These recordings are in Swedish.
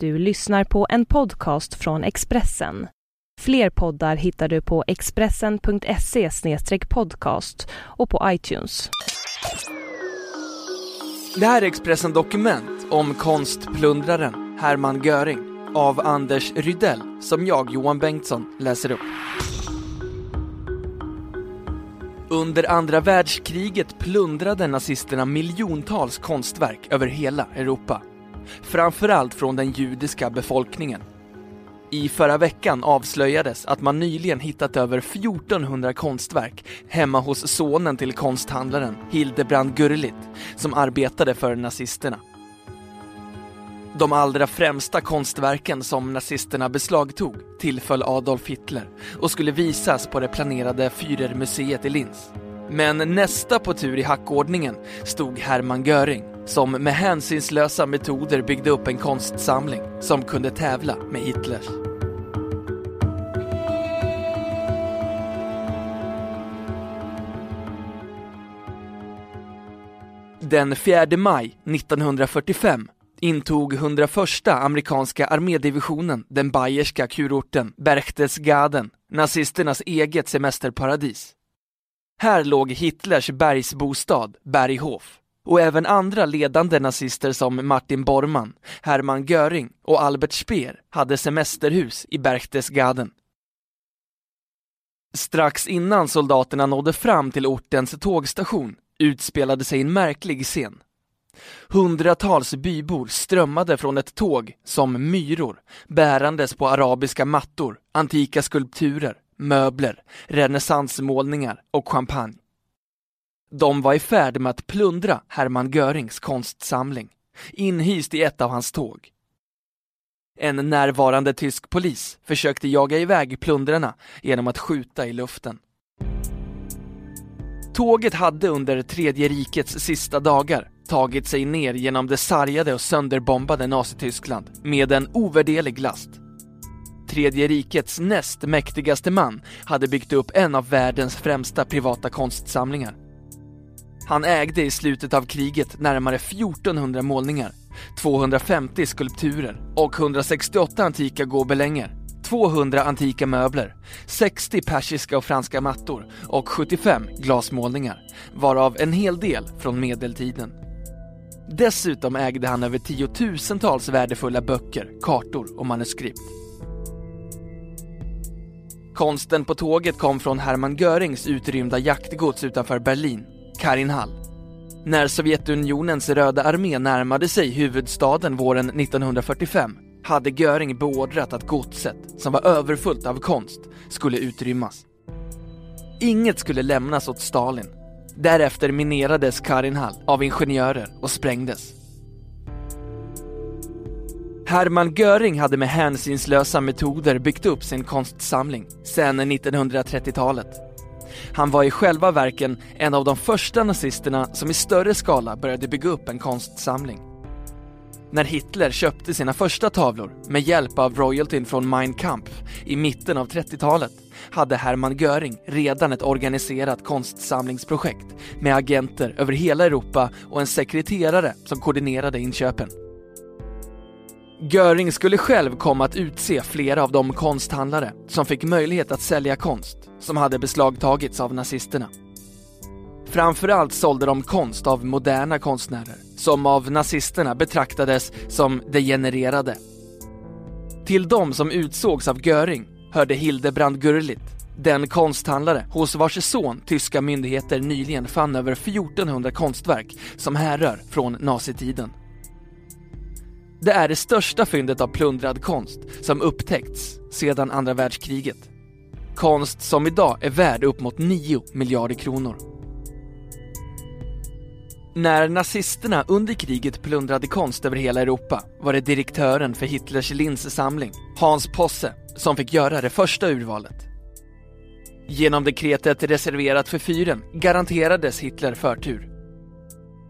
Du lyssnar på en podcast från Expressen. Fler poddar hittar du på expressen.se podcast och på iTunes. Det här är Expressen Dokument om konstplundraren Hermann Göring av Anders Rydell som jag, Johan Bengtsson, läser upp. Under andra världskriget plundrade nazisterna miljontals konstverk över hela Europa. Framförallt från den judiska befolkningen. I förra veckan avslöjades att man nyligen hittat över 1400 konstverk hemma hos sonen till konsthandlaren Hildebrand Gurlit som arbetade för nazisterna. De allra främsta konstverken som nazisterna beslagtog tillföll Adolf Hitler och skulle visas på det planerade Führermuseet i Linz. Men nästa på tur i hackordningen stod Hermann Göring som med hänsynslösa metoder byggde upp en konstsamling som kunde tävla med Hitlers. Den 4 maj 1945 intog 101 amerikanska armédivisionen den bayerska kurorten Berchtesgaden, nazisternas eget semesterparadis. Här låg Hitlers bergsbostad Berghof och även andra ledande nazister som Martin Bormann, Hermann Göring och Albert Speer hade semesterhus i Berchtesgaden. Strax innan soldaterna nådde fram till ortens tågstation utspelade sig en märklig scen. Hundratals bybor strömmade från ett tåg som myror, bärandes på arabiska mattor, antika skulpturer, möbler, renässansmålningar och champagne. De var i färd med att plundra Hermann Görings konstsamling, inhyst i ett av hans tåg. En närvarande tysk polis försökte jaga iväg plundrarna genom att skjuta i luften. Tåget hade under Tredje rikets sista dagar tagit sig ner genom det sargade och sönderbombade Nazityskland med en ovärderlig last. Tredje rikets näst mäktigaste man hade byggt upp en av världens främsta privata konstsamlingar. Han ägde i slutet av kriget närmare 1400 målningar, 250 skulpturer och 168 antika gobelänger, 200 antika möbler, 60 persiska och franska mattor och 75 glasmålningar, varav en hel del från medeltiden. Dessutom ägde han över tiotusentals värdefulla böcker, kartor och manuskript. Konsten på tåget kom från Hermann Görings utrymda jaktgods utanför Berlin, Karinhall. När Sovjetunionens röda armé närmade sig huvudstaden våren 1945 hade Göring beordrat att godset, som var överfullt av konst, skulle utrymmas. Inget skulle lämnas åt Stalin. Därefter minerades Karinhall av ingenjörer och sprängdes. Hermann Göring hade med hänsynslösa metoder byggt upp sin konstsamling sedan 1930-talet. Han var i själva verken en av de första nazisterna som i större skala började bygga upp en konstsamling. När Hitler köpte sina första tavlor med hjälp av royaltyn från Mein Kampf i mitten av 30-talet hade Hermann Göring redan ett organiserat konstsamlingsprojekt med agenter över hela Europa och en sekreterare som koordinerade inköpen. Göring skulle själv komma att utse flera av de konsthandlare som fick möjlighet att sälja konst som hade beslagtagits av nazisterna. Framförallt sålde de konst av moderna konstnärer som av nazisterna betraktades som degenererade. Till de som utsågs av Göring hörde Hildebrand Gurlitt, den konsthandlare hos vars son tyska myndigheter nyligen fann över 1400 konstverk som härrör från nazitiden. Det är det största fyndet av plundrad konst som upptäckts sedan andra världskriget. Konst som idag är värd upp mot 9 miljarder kronor. När nazisterna under kriget plundrade konst över hela Europa var det direktören för Hitlers Linz-samling, Hans Posse, som fick göra det första urvalet. Genom dekretet reserverat för fyren garanterades Hitler förtur.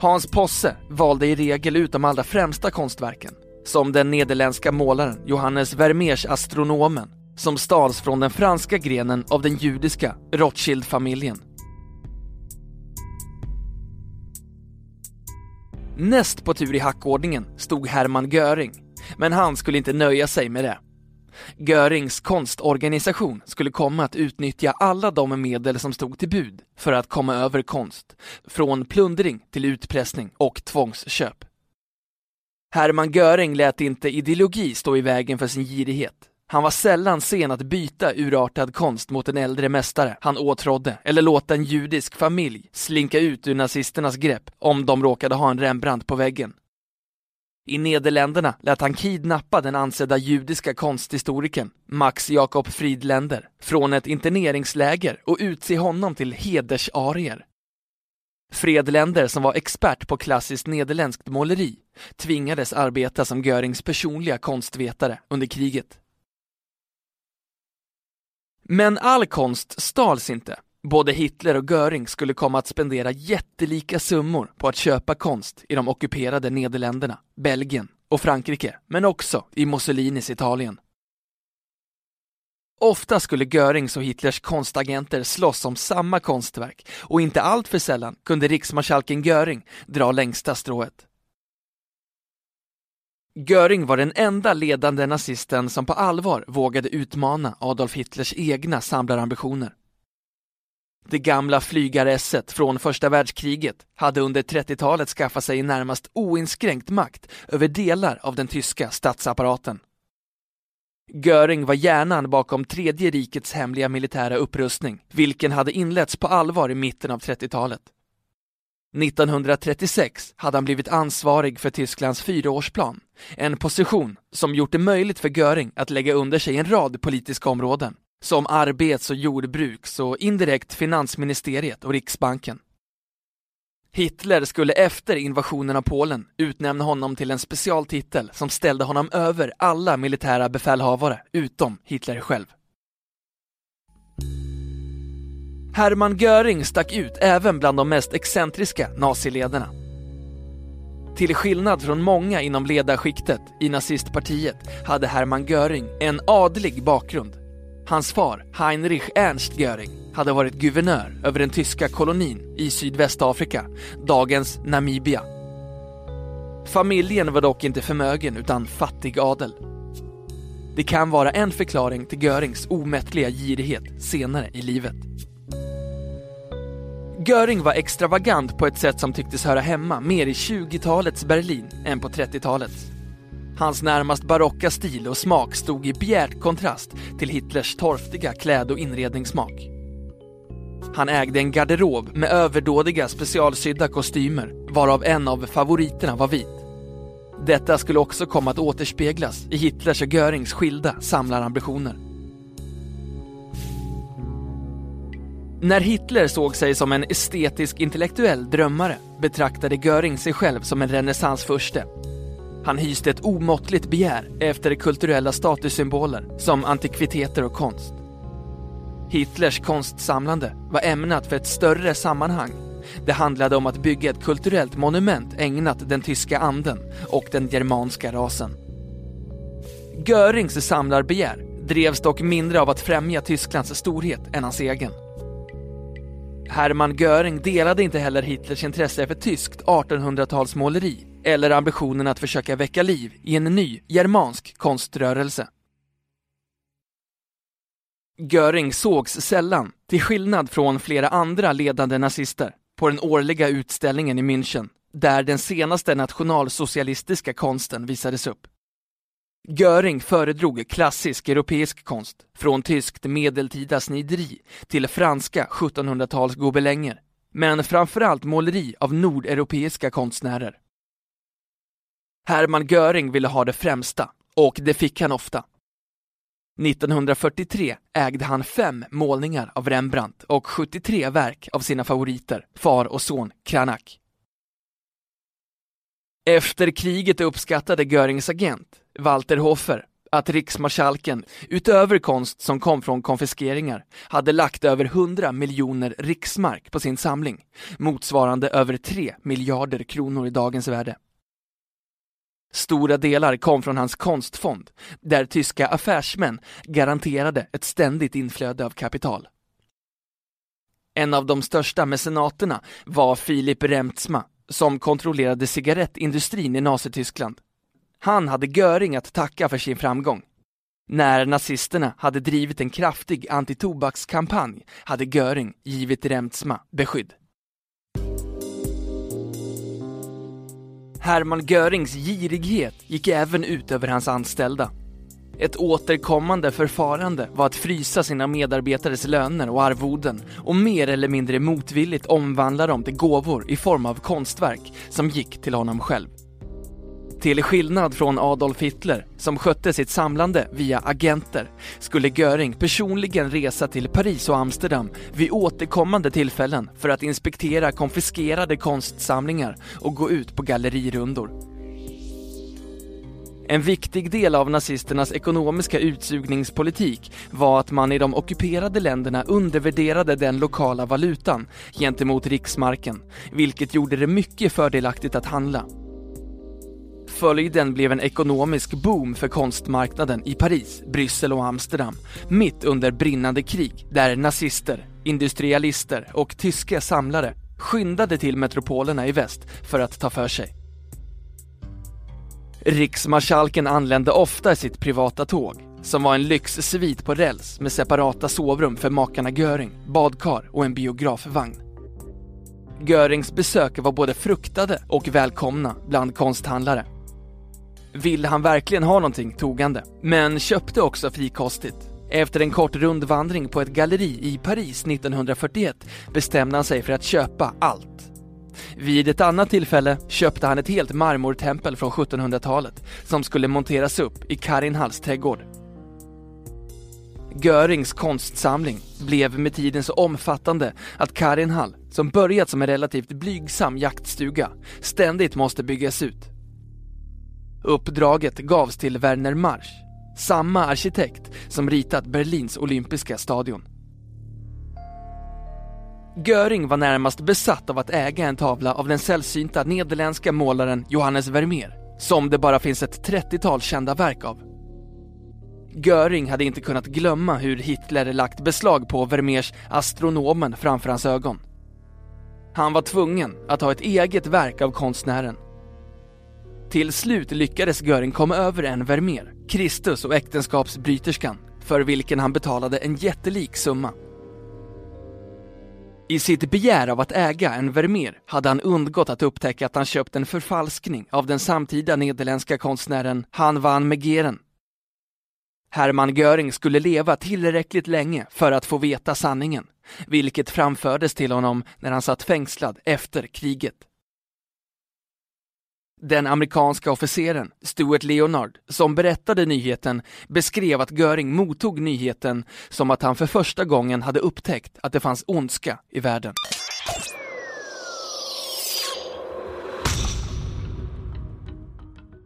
Hans Posse valde i regel ut de allra främsta konstverken, som den nederländska målaren Johannes Vermeers Astronomen, som stals från den franska grenen av den judiska Rothschild-familjen. Näst på tur i hackordningen stod Hermann Göring, Men han skulle inte nöja sig med det. Görings konstorganisation skulle komma att utnyttja alla de medel som stod till bud för att komma över konst, från plundring till utpressning och tvångsköp. Hermann Göring lät inte ideologi stå i vägen för sin girighet. Han var sällan sen att byta urartad konst mot en äldre mästare han åtrådde eller låta en judisk familj slinka ut ur nazisternas grepp om de råkade ha en Rembrandt på väggen. I Nederländerna lät han kidnappa den ansedda judiska konsthistorikern Max Jakob Friedländer från ett interneringsläger och utse honom till hedersarier. Fredländer, som var expert på klassiskt nederländskt måleri, tvingades arbeta som Görings personliga konstvetare under kriget. Men all konst stals inte. Både Hitler och Göring skulle komma att spendera jättelika summor på att köpa konst i de ockuperade Nederländerna, Belgien och Frankrike, men också i Mussolinis Italien. Ofta skulle Görings och Hitlers konstagenter slåss om samma konstverk och inte alltför sällan kunde riksmarskalken Göring dra längsta strået. Göring var den enda ledande nazisten som på allvar vågade utmana Adolf Hitlers egna samlarambitioner. Det gamla flygaresset från första världskriget hade under 30-talet skaffat sig närmast oinskränkt makt över delar av den tyska statsapparaten. Göring var hjärnan bakom Tredje rikets hemliga militära upprustning, vilken hade inletts på allvar i mitten av 30-talet. 1936 hade han blivit ansvarig för Tysklands fyraårsplan, en position som gjort det möjligt för Göring att lägga under sig en rad politiska områden, som arbets och jordbruks och indirekt finansministeriet och Riksbanken. Hitler skulle efter invasionen av Polen utnämna honom till en specialtitel som ställde honom över alla militära befälhavare utom Hitler själv. Hermann Göring stack ut även bland de mest excentriska naziledarna. Till skillnad från många inom ledarskiktet i nazistpartiet hade Hermann Göring en adlig bakgrund. Hans far, Heinrich Ernst Göring, hade varit guvernör över den tyska kolonin i Sydvästafrika, dagens Namibia. Familjen var dock inte förmögen utan fattig adel. Det kan vara en förklaring till Görings omättliga girighet senare i livet. Göring var extravagant på ett sätt som tycktes höra hemma mer i 20-talets Berlin än på 30-talets. Hans närmast barocka stil och smak stod i bjärt kontrast till Hitlers torftiga kläd och inredningssmak. Han ägde en garderob med överdådiga specialsydda kostymer, varav en av favoriterna var vit. Detta skulle också komma att återspeglas i Hitlers och Görings skilda samlarambitioner. När Hitler såg sig som en estetisk intellektuell drömmare betraktade Göring sig själv som en renässansfurste. Han hyste ett omåttligt begär efter kulturella statussymboler som antikviteter och konst. Hitlers konstsamlande var ämnat för ett större sammanhang. Det handlade om att bygga ett kulturellt monument ägnat den tyska anden och den germanska rasen. Görings samlarbegär drevs dock mindre av att främja Tysklands storhet än hans egen. Hermann Göring delade inte heller Hitlers intresse för tyskt 1800-talsmåleri eller ambitionen att försöka väcka liv i en ny germansk konströrelse. Göring sågs sällan, till skillnad från flera andra ledande nazister, på den årliga utställningen i München, där den senaste nationalsocialistiska konsten visades upp. Göring föredrog klassisk europeisk konst, från tyskt medeltida snideri till franska 1700-tals gobelänger, men framförallt måleri av nordeuropeiska konstnärer. Hermann Göring ville ha det främsta, och det fick han ofta. 1943 ägde han fem målningar av Rembrandt och 73 verk av sina favoriter, far och son Cranach. Efter kriget uppskattade Görings agent, Walter Hofer, att riksmarskalken, utöver konst som kom från konfiskeringar, hade lagt över 100 miljoner riksmark på sin samling, motsvarande över 3 miljarder kronor i dagens värde. Stora delar kom från hans konstfond, där tyska affärsmän garanterade ett ständigt inflöde av kapital. En av de största mecenaterna var Filip Remtsma, som kontrollerade cigarettindustrin i Nazityskland. Han hade Göring att tacka för sin framgång. När nazisterna hade drivit en kraftig antitobakskampanj hade Göring givit Remtsma beskydd. Hermann Görings girighet gick även ut över hans anställda. Ett återkommande förfarande var att frysa sina medarbetares löner och arvoden och mer eller mindre motvilligt omvandla dem till gåvor i form av konstverk som gick till honom själv. Till skillnad från Adolf Hitler, som skötte sitt samlande via agenter, skulle Göring personligen resa till Paris och Amsterdam vid återkommande tillfällen för att inspektera konfiskerade konstsamlingar och gå ut på gallerirundor. En viktig del av nazisternas ekonomiska utsugningspolitik var att man i de ockuperade länderna undervärderade den lokala valutan gentemot riksmarken, vilket gjorde det mycket fördelaktigt att handla. Följden blev en ekonomisk boom för konstmarknaden i Paris, Bryssel och Amsterdam mitt under brinnande krig där nazister, industrialister och tyska samlare skyndade till metropolerna i väst för att ta för sig. Riksmarskalken anlände ofta i sitt privata tåg, som var en lyxsvit på räls med separata sovrum för makarna Göring, badkar och en biografvagn. Görings besök var både fruktade och välkomna bland konsthandlare. Ville han verkligen ha någonting tog han det, men köpte också frikostigt. Efter en kort rundvandring på ett galleri i Paris 1941 bestämde han sig för att köpa allt. Vid ett annat tillfälle köpte han ett helt marmortempel från 1700-talet som skulle monteras upp i Karinhalls trädgård. Görings konstsamling blev med tiden så omfattande att Karinhall, som börjat som en relativt blygsam jaktstuga, ständigt måste byggas ut. Uppdraget gavs till Werner Marsch, samma arkitekt som ritat Berlins olympiska stadion. Göring var närmast besatt av att äga en tavla av den sällsynta nederländska målaren Johannes Vermeer, som det bara finns ett 30-tal kända verk av. Göring hade inte kunnat glömma hur Hitler lagt beslag på Vermeers Astronomen framför hans ögon. Han var tvungen att ha ett eget verk av konstnären. Till slut lyckades Göring komma över en Vermeer, Kristus och äktenskapsbryterskan, för vilken han betalade en jättelik summa. I sitt begär av att äga en Vermeer hade han undgått att upptäcka att han köpt en förfalskning av den samtida nederländska konstnären Han van Megeren. Hermann Göring skulle leva tillräckligt länge för att få veta sanningen, vilket framfördes till honom när han satt fängslad efter kriget. Den amerikanska officeren Stuart Leonard, som berättade nyheten, beskrev att Göring mottog nyheten som att han för första gången hade upptäckt att det fanns ondska i världen.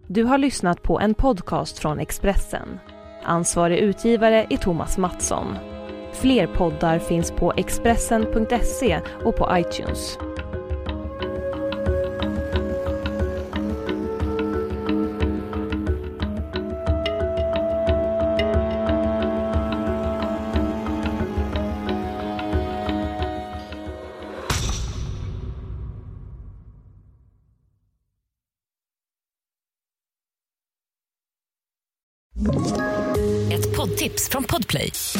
Du har lyssnat på en podcast från Expressen. Ansvarig utgivare är Thomas Mattsson. Fler poddar finns på Expressen.se och på iTunes.